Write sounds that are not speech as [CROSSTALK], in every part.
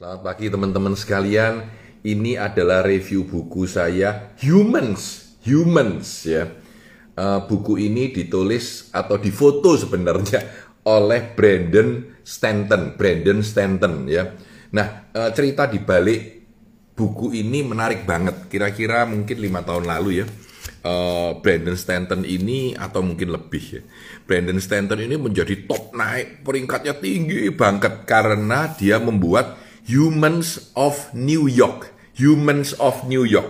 Selamat pagi teman-teman sekalian. Ini adalah review buku saya Humans, Humans ya. Uh, buku ini ditulis atau difoto sebenarnya [LAUGHS] oleh Brandon Stanton, Brandon Stanton ya. Nah uh, cerita di balik buku ini menarik banget. Kira-kira mungkin lima tahun lalu ya. Uh, Brandon Stanton ini atau mungkin lebih ya. Brandon Stanton ini menjadi top naik peringkatnya tinggi banget karena dia membuat Humans of New York. Humans of New York.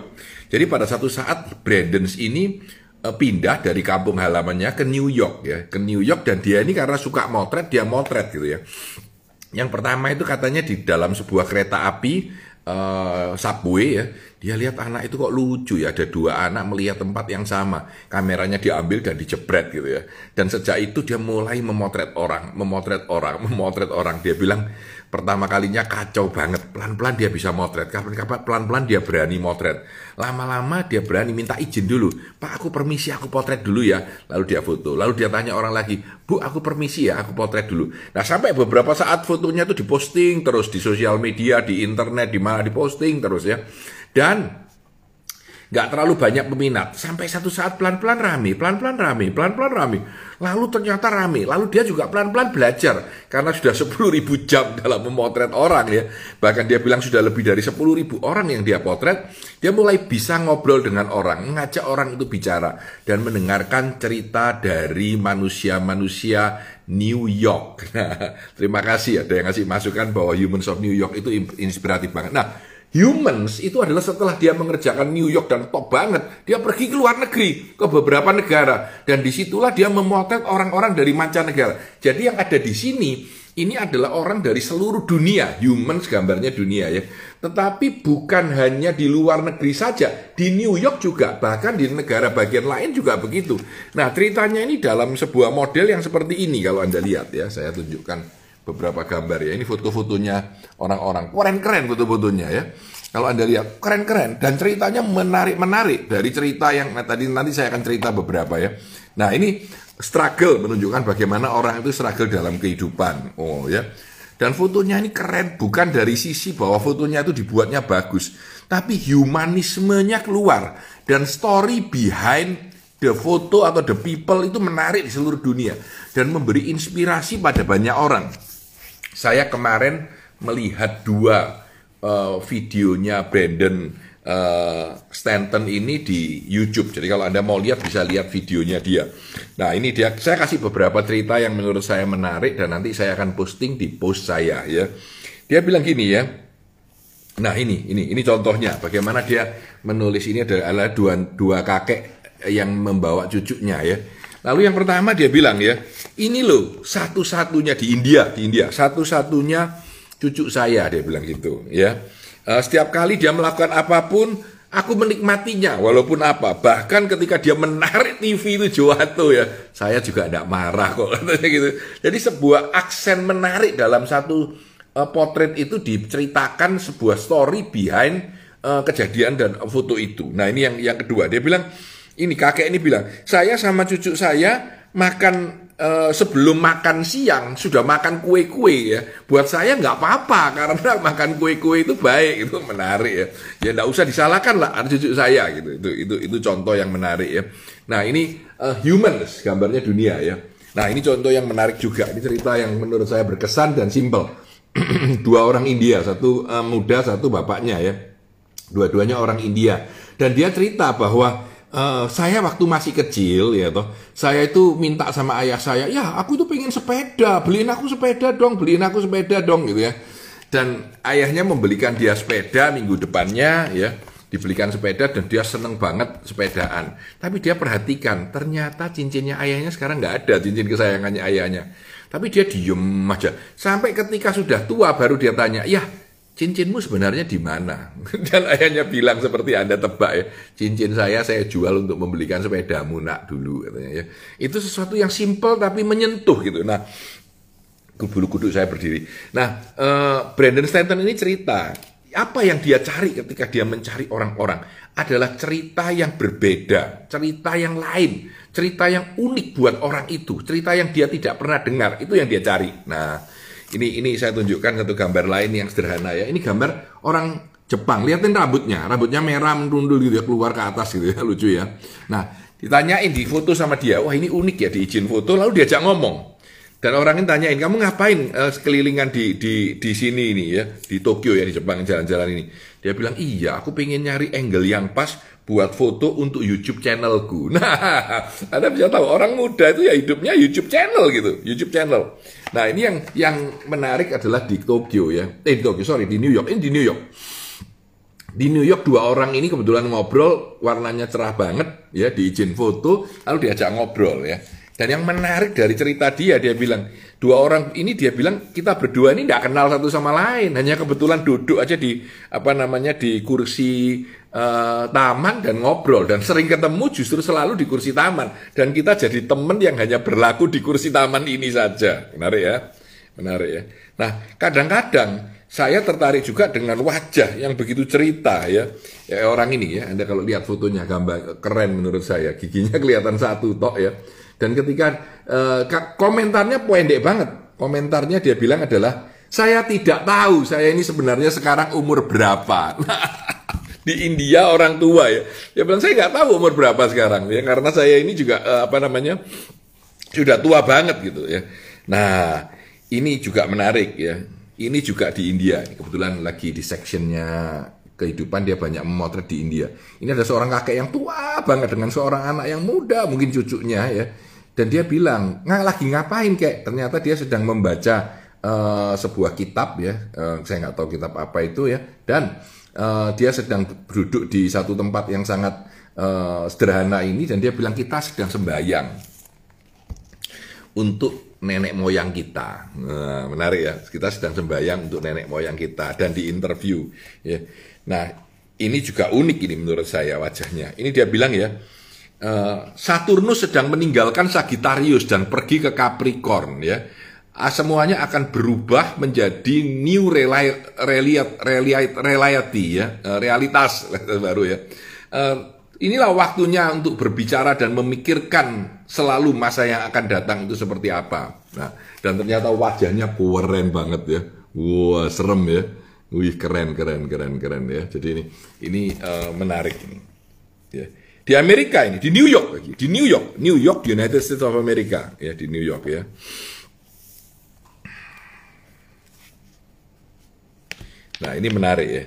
Jadi pada satu saat Brandon ini uh, pindah dari kampung halamannya ke New York ya, ke New York dan dia ini karena suka motret, dia motret gitu ya. Yang pertama itu katanya di dalam sebuah kereta api uh, subway ya, dia lihat anak itu kok lucu ya, ada dua anak melihat tempat yang sama, kameranya diambil dan dijebret gitu ya. Dan sejak itu dia mulai memotret orang, memotret orang, [LAUGHS] memotret orang. Dia bilang pertama kalinya kacau banget, pelan-pelan dia bisa motret, kapan-kapan pelan-pelan dia berani motret. Lama-lama dia berani minta izin dulu, Pak aku permisi aku potret dulu ya, lalu dia foto. Lalu dia tanya orang lagi, Bu aku permisi ya aku potret dulu. Nah sampai beberapa saat fotonya itu diposting terus di sosial media, di internet, di mana diposting terus ya. Dan nggak terlalu banyak peminat sampai satu saat pelan-pelan rame, pelan-pelan rame, pelan-pelan rame. Lalu ternyata rame, lalu dia juga pelan-pelan belajar karena sudah [LAUGHS] 10 ribu jam dalam memotret orang ya. Bahkan dia bilang sudah lebih dari 10 ribu orang yang dia potret, dia mulai bisa ngobrol dengan orang, ngajak orang itu bicara dan mendengarkan cerita dari manusia-manusia New York. [LAUGHS] Nah, terima kasih ada yang ngasih masukan bahwa Humans of New York itu inspiratif banget. Nah, Humans itu adalah setelah dia mengerjakan New York dan top banget, dia pergi ke luar negeri, ke beberapa negara. Dan di situlah dia memotret orang-orang dari mancanegara. Jadi yang ada di sini, ini adalah orang dari seluruh dunia. Humans gambarnya dunia ya. Tetapi bukan hanya di luar negeri saja, di New York juga, bahkan di negara bagian lain juga begitu. Nah ceritanya ini dalam sebuah model yang seperti ini kalau Anda lihat ya, saya tunjukkan beberapa gambar ya. Ini foto-fotonya orang-orang. Keren-keren foto-fotonya ya. Kalau Anda lihat keren-keren dan ceritanya menarik-menarik dari cerita yang nah, tadi nanti saya akan cerita beberapa ya. Nah, ini struggle menunjukkan bagaimana orang itu struggle dalam kehidupan. Oh ya. Dan fotonya ini keren bukan dari sisi bahwa fotonya itu dibuatnya bagus, tapi humanismenya keluar dan story behind the photo atau the people itu menarik di seluruh dunia dan memberi inspirasi pada banyak orang. Saya kemarin melihat dua uh, videonya Brandon uh, Stanton ini di YouTube. Jadi kalau Anda mau lihat bisa lihat videonya dia. Nah, ini dia saya kasih beberapa cerita yang menurut saya menarik dan nanti saya akan posting di post saya ya. Dia bilang gini ya. Nah, ini ini ini contohnya bagaimana dia menulis ini adalah dua dua kakek yang membawa cucunya ya. Lalu yang pertama dia bilang ya, ini loh satu-satunya di India, di India, satu-satunya cucu saya dia bilang gitu ya. Uh, setiap kali dia melakukan apa pun, aku menikmatinya walaupun apa. Bahkan ketika dia menarik TV itu jatuh ya, saya juga tidak marah kok [LAUGHS] katanya gitu. Jadi sebuah aksen menarik dalam satu uh, potret itu diceritakan sebuah story behind uh, kejadian dan foto itu. Nah ini yang yang kedua dia bilang ini kakek ini bilang, saya sama cucu saya makan uh, sebelum makan siang sudah makan kue-kue ya. Buat saya nggak apa-apa [LAUGHS] karena makan kue-kue itu baik, itu menarik ya. Ya nggak usah disalahkan lah cucu saya gitu. Itu itu itu contoh yang menarik ya. Nah ini uh, humans gambarnya dunia ya. Nah ini contoh yang menarik juga. Ini cerita yang menurut saya berkesan dan simpel. [CLEARS THROAT] Dua orang India, satu uh, muda, satu bapaknya ya. Dua-duanya orang India. Dan dia cerita bahwa Uh, saya waktu masih kecil ya toh, saya itu minta sama ayah saya, ya aku itu pengen sepeda, beliin aku sepeda dong, beliin aku sepeda dong gitu ya. Dan ayahnya membelikan dia sepeda minggu depannya ya, dibelikan sepeda dan dia seneng banget sepedaan. Tapi dia perhatikan, ternyata cincinnya ayahnya sekarang nggak ada, cincin kesayangannya ayahnya. Tapi dia diem aja. Sampai ketika sudah tua baru dia tanya, ya cincinmu sebenarnya di mana? [LAUGHS] Dan ayahnya bilang seperti Anda tebak ya, cincin saya saya jual untuk membelikan sepedamu nak dulu katanya ya. Itu sesuatu yang simple tapi menyentuh gitu. Nah, bulu kuduk saya berdiri. Nah, uh, Brandon Stanton ini cerita apa yang dia cari ketika dia mencari orang-orang adalah cerita yang berbeda, cerita yang lain, cerita yang unik buat orang itu, cerita yang dia tidak pernah dengar, itu yang dia cari. Nah, Ini ini saya tunjukkan satu gambar lain yang sederhana ya. Ini gambar orang Jepang. Lihatin rambutnya, rambutnya merah merundul gitu ya keluar ke atas gitu ya, [LAUGHS] lucu ya. Nah, ditanyain di foto sama dia, wah ini unik ya diizin foto, lalu diajak ngomong. Dan orang ini tanyain, kamu ngapain uh, sekelilingan di di di sini ini ya, di Tokyo ya di Jepang jalan-jalan ini. Dia bilang, iya aku pengen nyari angle yang pas buat foto untuk YouTube channelku. [LAUGHS] Nah, Anda bisa tahu orang muda itu ya hidupnya YouTube channel gitu, YouTube channel. Nah ini yang yang menarik adalah di Tokyo ya, eh di Tokyo sorry di New York, ini di New York. Di New York dua orang ini kebetulan ngobrol, warnanya cerah banget ya, diizin foto, lalu diajak ngobrol ya. Dan yang menarik dari cerita dia, dia bilang, dua orang ini dia bilang kita berdua ini tidak kenal satu sama lain, hanya kebetulan duduk aja di apa namanya di kursi uh, taman dan ngobrol dan sering ketemu justru selalu di kursi taman dan kita jadi teman yang hanya berlaku di kursi taman ini saja. Menarik ya, menarik ya. Nah kadang-kadang saya tertarik juga dengan wajah yang begitu cerita ya. ya orang ini ya, Anda kalau lihat fotonya gambar keren menurut saya, giginya [LAUGHS] kelihatan satu tok ya. Dan ketika uh, komentarnya pendek banget, komentarnya dia bilang adalah saya tidak tahu saya ini sebenarnya sekarang umur berapa. [LAUGHS] di India orang tua ya, dia bilang saya nggak tahu umur berapa sekarang ya karena saya ini juga uh, apa namanya sudah tua banget gitu ya. Nah ini juga menarik ya ini juga di India. Kebetulan lagi di sectionnya kehidupan dia banyak memotret di India. Ini ada seorang kakek yang tua banget dengan seorang anak yang muda, mungkin cucunya ya. Dan dia bilang, nggak lagi ngapain kek? Ternyata dia sedang membaca uh, sebuah kitab ya. Uh, saya nggak tahu kitab apa itu ya. Dan uh, dia sedang duduk di satu tempat yang sangat uh, sederhana ini dan dia bilang kita sedang sembahyang untuk nenek moyang kita. Nah, menarik ya. Kita sedang sembahyang untuk nenek moyang kita dan di interview. Ya. Nah, ini juga unik ini menurut saya wajahnya. Ini dia bilang ya, Saturnus sedang meninggalkan Sagittarius dan pergi ke Capricorn ya. Uh, semuanya akan berubah menjadi new reality ya, uh, realitas [LAUGHS] baru ya. Uh, inilah waktunya untuk berbicara dan memikirkan selalu masa yang akan datang itu seperti apa. Nah, dan ternyata wajahnya keren banget ya. Wah, serem ya. Wih, keren, keren, keren, keren ya. Jadi ini ini uh, menarik ini. Ya. Di Amerika ini, di New York lagi, di New York, New York, United States of America, ya di New York ya. Nah, ini menarik ya.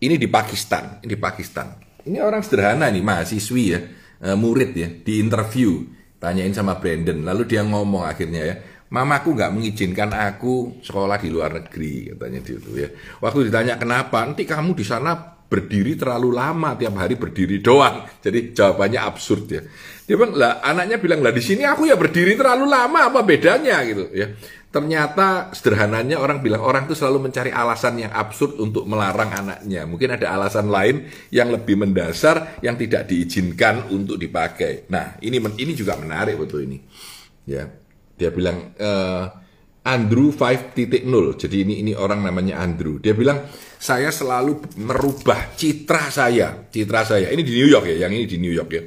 Ini di Pakistan, ini di Pakistan. Ini orang sederhana nih, mahasiswi ya, uh, murid ya, di interview, tanyain sama Brandon, lalu dia ngomong akhirnya ya, mamaku nggak mengizinkan aku sekolah di luar negeri, katanya gitu ya. Waktu ditanya kenapa, nanti kamu di sana berdiri terlalu lama tiap hari berdiri doang. Jadi jawabannya absurd ya. Dia bilang lah anaknya bilang lah di sini aku ya berdiri terlalu lama apa bedanya gitu ya. Ternyata sederhananya orang bilang orang itu selalu mencari alasan yang absurd untuk melarang anaknya. Mungkin ada alasan lain yang lebih mendasar yang tidak diizinkan untuk dipakai. Nah, ini ini juga menarik betul ini. Ya. Dia bilang uh, Andrew 5.0. Jadi ini ini orang namanya Andrew. Dia bilang saya selalu merubah citra saya, citra saya. Ini di New York ya, yang ini di New York ya.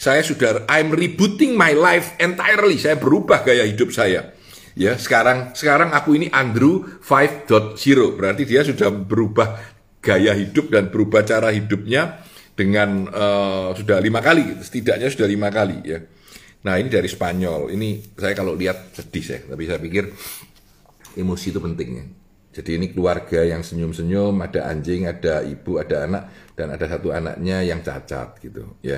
Saya sudah I'm rebooting my life entirely. Saya berubah gaya hidup saya Ya, sekarang sekarang aku ini Andrew 5.0, berarti dia sudah berubah gaya hidup dan berubah cara hidupnya dengan uh, sudah lima kali, setidaknya sudah lima kali ya. Nah ini dari Spanyol, ini saya kalau lihat sedih saya, tapi saya pikir emosi itu penting ya. Jadi ini keluarga yang senyum-senyum, ada anjing, ada ibu, ada anak, dan ada satu anaknya yang cacat gitu ya.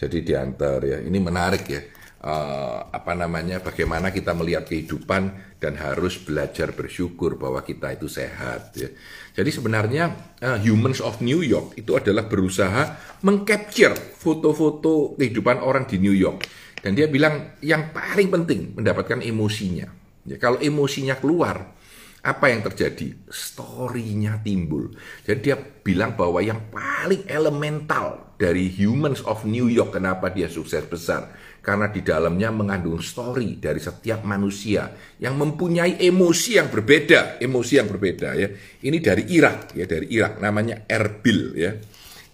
Jadi diantar ya, ini menarik ya uh, apa namanya bagaimana kita melihat kehidupan dan harus belajar bersyukur bahwa kita itu sehat ya. Jadi sebenarnya uh, Humans of New York itu adalah berusaha mengcapture foto-foto kehidupan orang di New York dan dia bilang yang paling penting mendapatkan emosinya. Ya, kalau emosinya keluar, apa yang terjadi? Story-nya timbul. Jadi dia bilang bahwa yang paling elemental dari Humans of New York, kenapa dia sukses besar? karena di dalamnya mengandung story dari setiap manusia yang mempunyai emosi yang berbeda, emosi yang berbeda ya. Ini dari Irak ya, dari Irak namanya Erbil ya.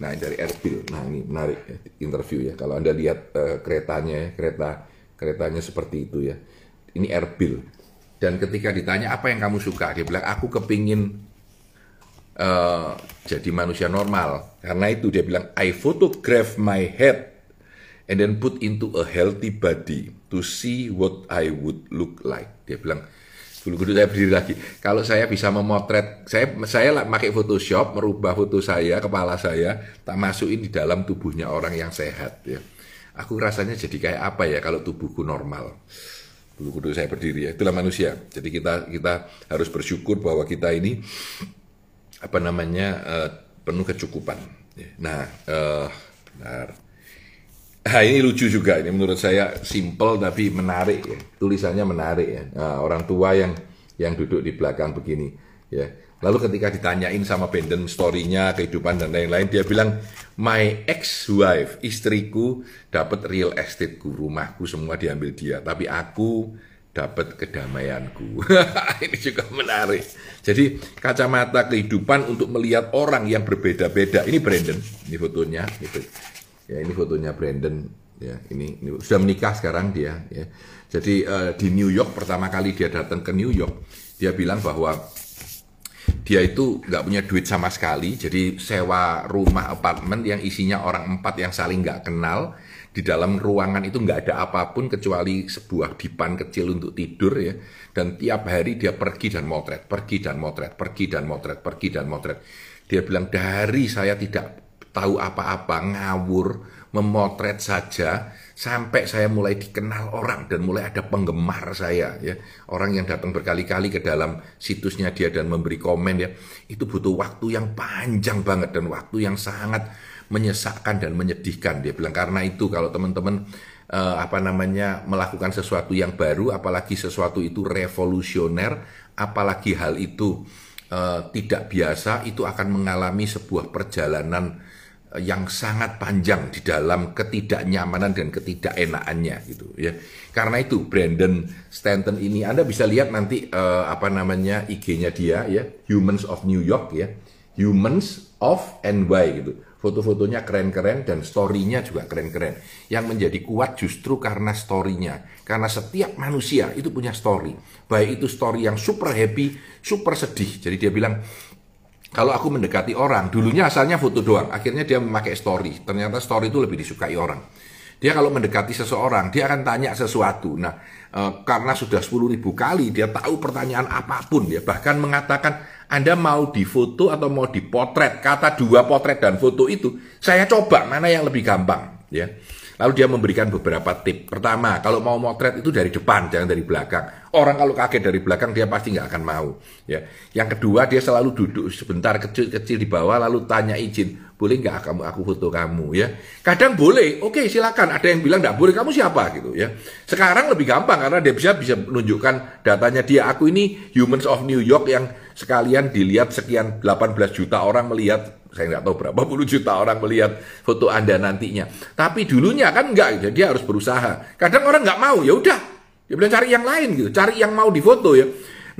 Nah, dari Erbil. Nah, ini menarik ya, interview ya. Kalau Anda lihat uh, keretanya ya, kereta keretanya seperti itu ya. Ini Erbil. Dan ketika ditanya apa yang kamu suka, dia bilang aku kepingin uh, jadi manusia normal. Karena itu dia bilang I photograph my head and then put into a healthy body to see what I would look like. Dia bilang dulu dulu saya berdiri lagi. Kalau saya bisa memotret, saya saya lah pakai Photoshop merubah foto saya, kepala saya, tak masukin di dalam tubuhnya orang yang sehat. Ya, aku rasanya jadi kayak apa ya kalau tubuhku normal. Dulu kudu saya berdiri ya, itulah manusia. Jadi kita kita harus bersyukur bahwa kita ini apa namanya uh, penuh kecukupan. Ya, nah, uh, benar. Nah, ini lucu juga ini menurut saya simple tapi menarik ya. Tulisannya menarik ya. Nah, orang tua yang yang duduk di belakang begini ya. Lalu ketika ditanyain sama Benden story-nya, kehidupan dan lain-lain, dia bilang, my ex-wife, istriku dapat real estate-ku, rumahku semua diambil dia, tapi aku dapat kedamaianku. [LAUGHS] ini juga menarik. Jadi kacamata kehidupan untuk melihat orang yang berbeda-beda. Ini Brandon, ini fotonya. Ya ini fotonya Brandon. Ya ini, ini sudah menikah sekarang dia. Ya. Jadi uh, di New York pertama kali dia datang ke New York, dia bilang bahwa dia itu nggak punya duit sama sekali, jadi sewa rumah apartemen yang isinya orang empat yang saling nggak kenal, di dalam ruangan itu nggak ada apa pun kecuali sebuah dipan kecil untuk tidur ya, dan tiap hari dia pergi dan motret, pergi dan motret, pergi dan motret, pergi dan motret. Dia bilang dari saya tidak tahu apa-apa, ngawur, memotret saja sampai saya mulai dikenal orang dan mulai ada penggemar saya ya. Orang yang datang berkali-kali ke dalam situsnya dia dan memberi komen ya. Itu butuh waktu yang panjang banget dan waktu yang sangat menyesakkan dan menyedihkan. Dia bilang karena itu kalau teman-teman eh, apa namanya melakukan sesuatu yang baru apalagi sesuatu itu revolusioner, apalagi hal itu eh, tidak biasa itu akan mengalami sebuah perjalanan yang sangat panjang di dalam ketidaknyamanan dan ketidakenaannya gitu ya. Karena itu Brandon Stanton ini Anda bisa lihat nanti uh, apa namanya IG-nya dia ya, Humans of New York ya. Humans of NY gitu. Foto-fotonya keren-keren dan story-nya juga keren-keren. Yang menjadi kuat justru karena story-nya. Karena setiap manusia itu punya story. Baik itu story yang super happy, super sedih. Jadi dia bilang kalau aku mendekati orang, dulunya asalnya foto doang, akhirnya dia memakai story. Ternyata story itu lebih disukai orang. Dia kalau mendekati seseorang, dia akan tanya sesuatu. Nah, e, karena sudah 10 ribu kali, dia tahu pertanyaan apa pun. Ya, bahkan mengatakan, Anda mau difoto atau mau dipotret. Kata dua potret dan foto itu, saya coba mana yang lebih gampang. Ya, Lalu dia memberikan beberapa tip. Pertama, kalau mau motret itu dari depan, jangan dari belakang. Orang kalau kaget dari belakang dia pasti nggak akan mau. Ya. Yang kedua dia selalu duduk sebentar kecil-kecil di bawah lalu tanya izin, boleh nggak kamu aku foto kamu ya? Kadang boleh, oke silakan. Ada yang bilang nggak boleh, kamu siapa gitu ya? Sekarang lebih gampang karena dia bisa bisa menunjukkan datanya dia. Aku ini Humans of New York yang sekalian dilihat sekian 18 juta orang melihat saya nggak tahu berapa puluh juta orang melihat foto Anda nantinya. Tapi dulunya kan enggak, jadi dia harus berusaha. Kadang orang nggak mau, ya udah, dia bilang cari yang lain gitu, cari yang mau difoto ya.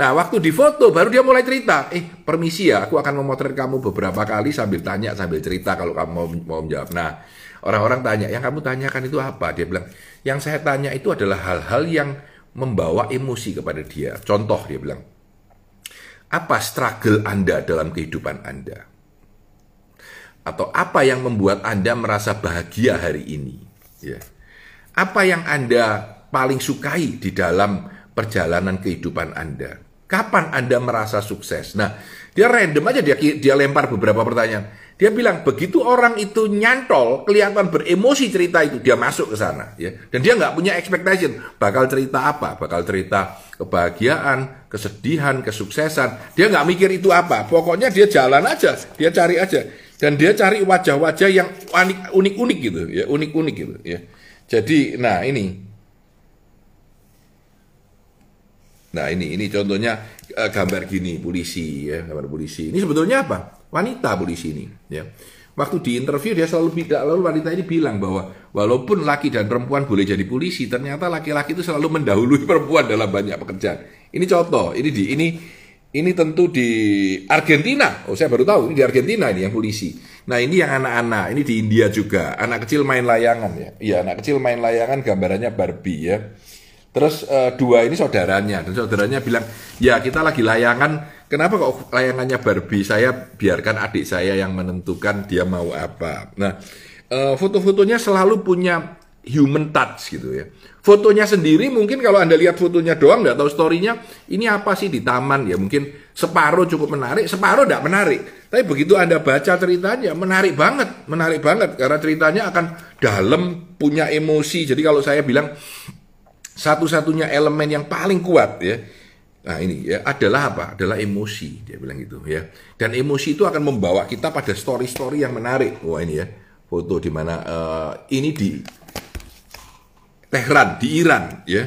Nah, waktu difoto baru dia mulai cerita, eh permisi ya, aku akan memotret kamu beberapa kali sambil tanya sambil cerita kalau kamu mau mau menjawab. Nah, orang-orang tanya, yang kamu tanyakan itu apa? Dia bilang, yang saya tanya itu adalah hal-hal yang membawa emosi kepada dia. Contoh dia bilang, apa struggle Anda dalam kehidupan Anda? Atau apa yang membuat Anda merasa bahagia hari ini? Ya. Apa yang Anda paling sukai di dalam perjalanan kehidupan Anda? Kapan Anda merasa sukses? Nah, dia random aja dia dia lempar beberapa pertanyaan. Dia bilang begitu orang itu nyantol, kelihatan beremosi cerita itu, dia masuk ke sana, ya. Dan dia nggak punya expectation, bakal cerita apa? Bakal cerita kebahagiaan, kesedihan, kesuksesan. Dia nggak mikir itu apa. Pokoknya dia jalan aja, dia cari aja dan dia cari wajah-wajah yang unik-unik gitu ya unik-unik gitu ya. Jadi nah ini. Nah ini ini contohnya uh, gambar gini polisi ya gambar polisi. Ini sebetulnya apa? Wanita polisi ini ya. Waktu di interview dia selalu tidak lalu wanita ini bilang bahwa walaupun laki dan perempuan boleh jadi polisi ternyata laki-laki itu selalu mendahului [LAUGHS] perempuan dalam banyak pekerjaan. Ini contoh ini di ini ini tentu di Argentina. Oh, saya baru tahu ini di Argentina ini yang polisi. Nah, ini yang anak-anak. Ini di India juga. Anak kecil main layangan ya. Iya, anak kecil main layangan gambarannya Barbie ya. Terus uh, dua ini saudaranya dan saudaranya bilang, ya kita lagi layangan. Kenapa kok layangannya Barbie? Saya biarkan adik saya yang menentukan dia mau apa. Nah, uh, foto-fotonya selalu punya human touch gitu ya. Fotonya sendiri mungkin kalau anda lihat fotonya doang nggak tahu storynya ini apa sih di taman ya mungkin separuh cukup menarik, separuh tidak menarik. Tapi begitu anda baca ceritanya menarik banget, menarik banget karena ceritanya akan dalam punya emosi. Jadi kalau saya bilang satu-satunya elemen yang paling kuat ya. Nah ini ya adalah apa? Adalah emosi dia bilang gitu ya. Dan emosi itu akan membawa kita pada story-story yang menarik. Wah ini ya foto di mana uh, ini di Tehran di Iran ya.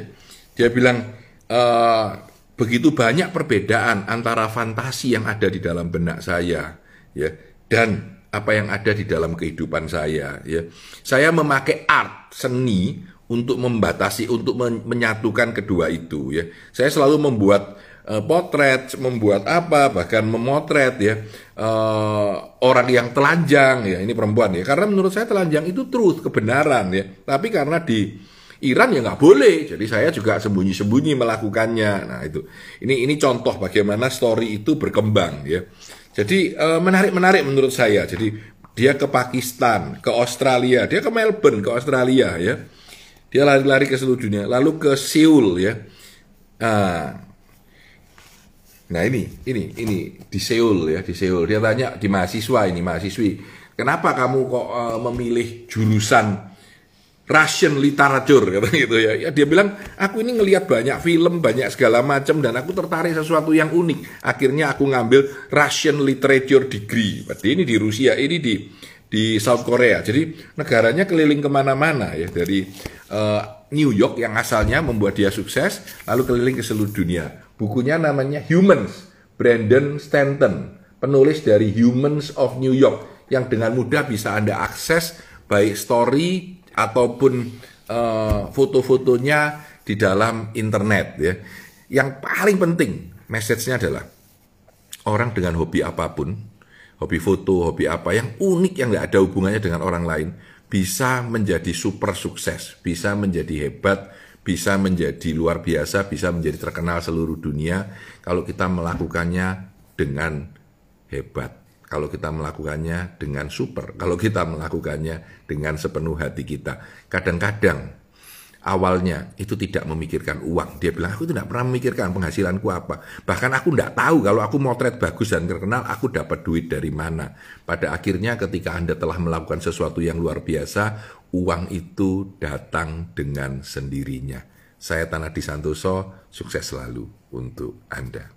Dia bilang uh, begitu banyak perbedaan antara fantasi yang ada di dalam benak saya ya dan apa yang ada di dalam kehidupan saya ya. Saya memakai art seni untuk membatasi, untuk menyatukan kedua itu ya. Saya selalu membuat uh, potret, membuat apa, bahkan memotret ya uh, orang yang telanjang ya. Ini perempuan ya. Karena menurut saya telanjang itu truth, kebenaran ya. Tapi karena di Iran ya nggak boleh, jadi saya juga sembunyi-sembunyi melakukannya. Nah itu, ini ini contoh bagaimana story itu berkembang ya. Jadi eh, menarik-menarik menurut saya. Jadi dia ke Pakistan, ke Australia, dia ke Melbourne, ke Australia ya dia lari-lari ke seluruh dunia, lalu ke Seoul ya. Nah, nah ini, ini, ini di Seoul ya, di Seoul. Dia tanya di mahasiswa ini, mahasiswi, kenapa kamu kok uh, memilih jurusan Russian literature kata gitu ya. ya. Dia bilang, aku ini ngelihat banyak film, banyak segala macam dan aku tertarik sesuatu yang unik. Akhirnya aku ngambil Russian literature degree. Berarti ini di Rusia, ini di di South Korea. Jadi negaranya keliling ke mana-mana ya dari uh, New York yang asalnya membuat dia sukses, lalu keliling ke seluruh dunia. Bukunya namanya Humans, Brandon Stanton, penulis dari Humans of New York yang dengan mudah bisa anda akses baik story ataupun uh, foto-fotonya di dalam internet ya. Yang paling penting message-nya adalah orang dengan hobi apa pun hobi foto, hobi apa yang unik yang nggak ada hubungannya dengan orang lain bisa menjadi super sukses, bisa menjadi hebat, bisa menjadi luar biasa, bisa menjadi terkenal seluruh dunia kalau kita melakukannya dengan hebat. Kalau kita melakukannya dengan super, kalau kita melakukannya dengan sepenuh hati kita. Kadang-kadang awalnya itu tidak memikirkan uang. Dia bilang, aku tidak pernah memikirkan penghasilanku apa. Bahkan aku tidak tahu kalau aku motret bagus dan terkenal, aku dapat duit dari mana. Pada akhirnya ketika Anda telah melakukan sesuatu yang luar biasa, uang itu datang dengan sendirinya. Saya Tanah Di Santoso, sukses selalu untuk Anda.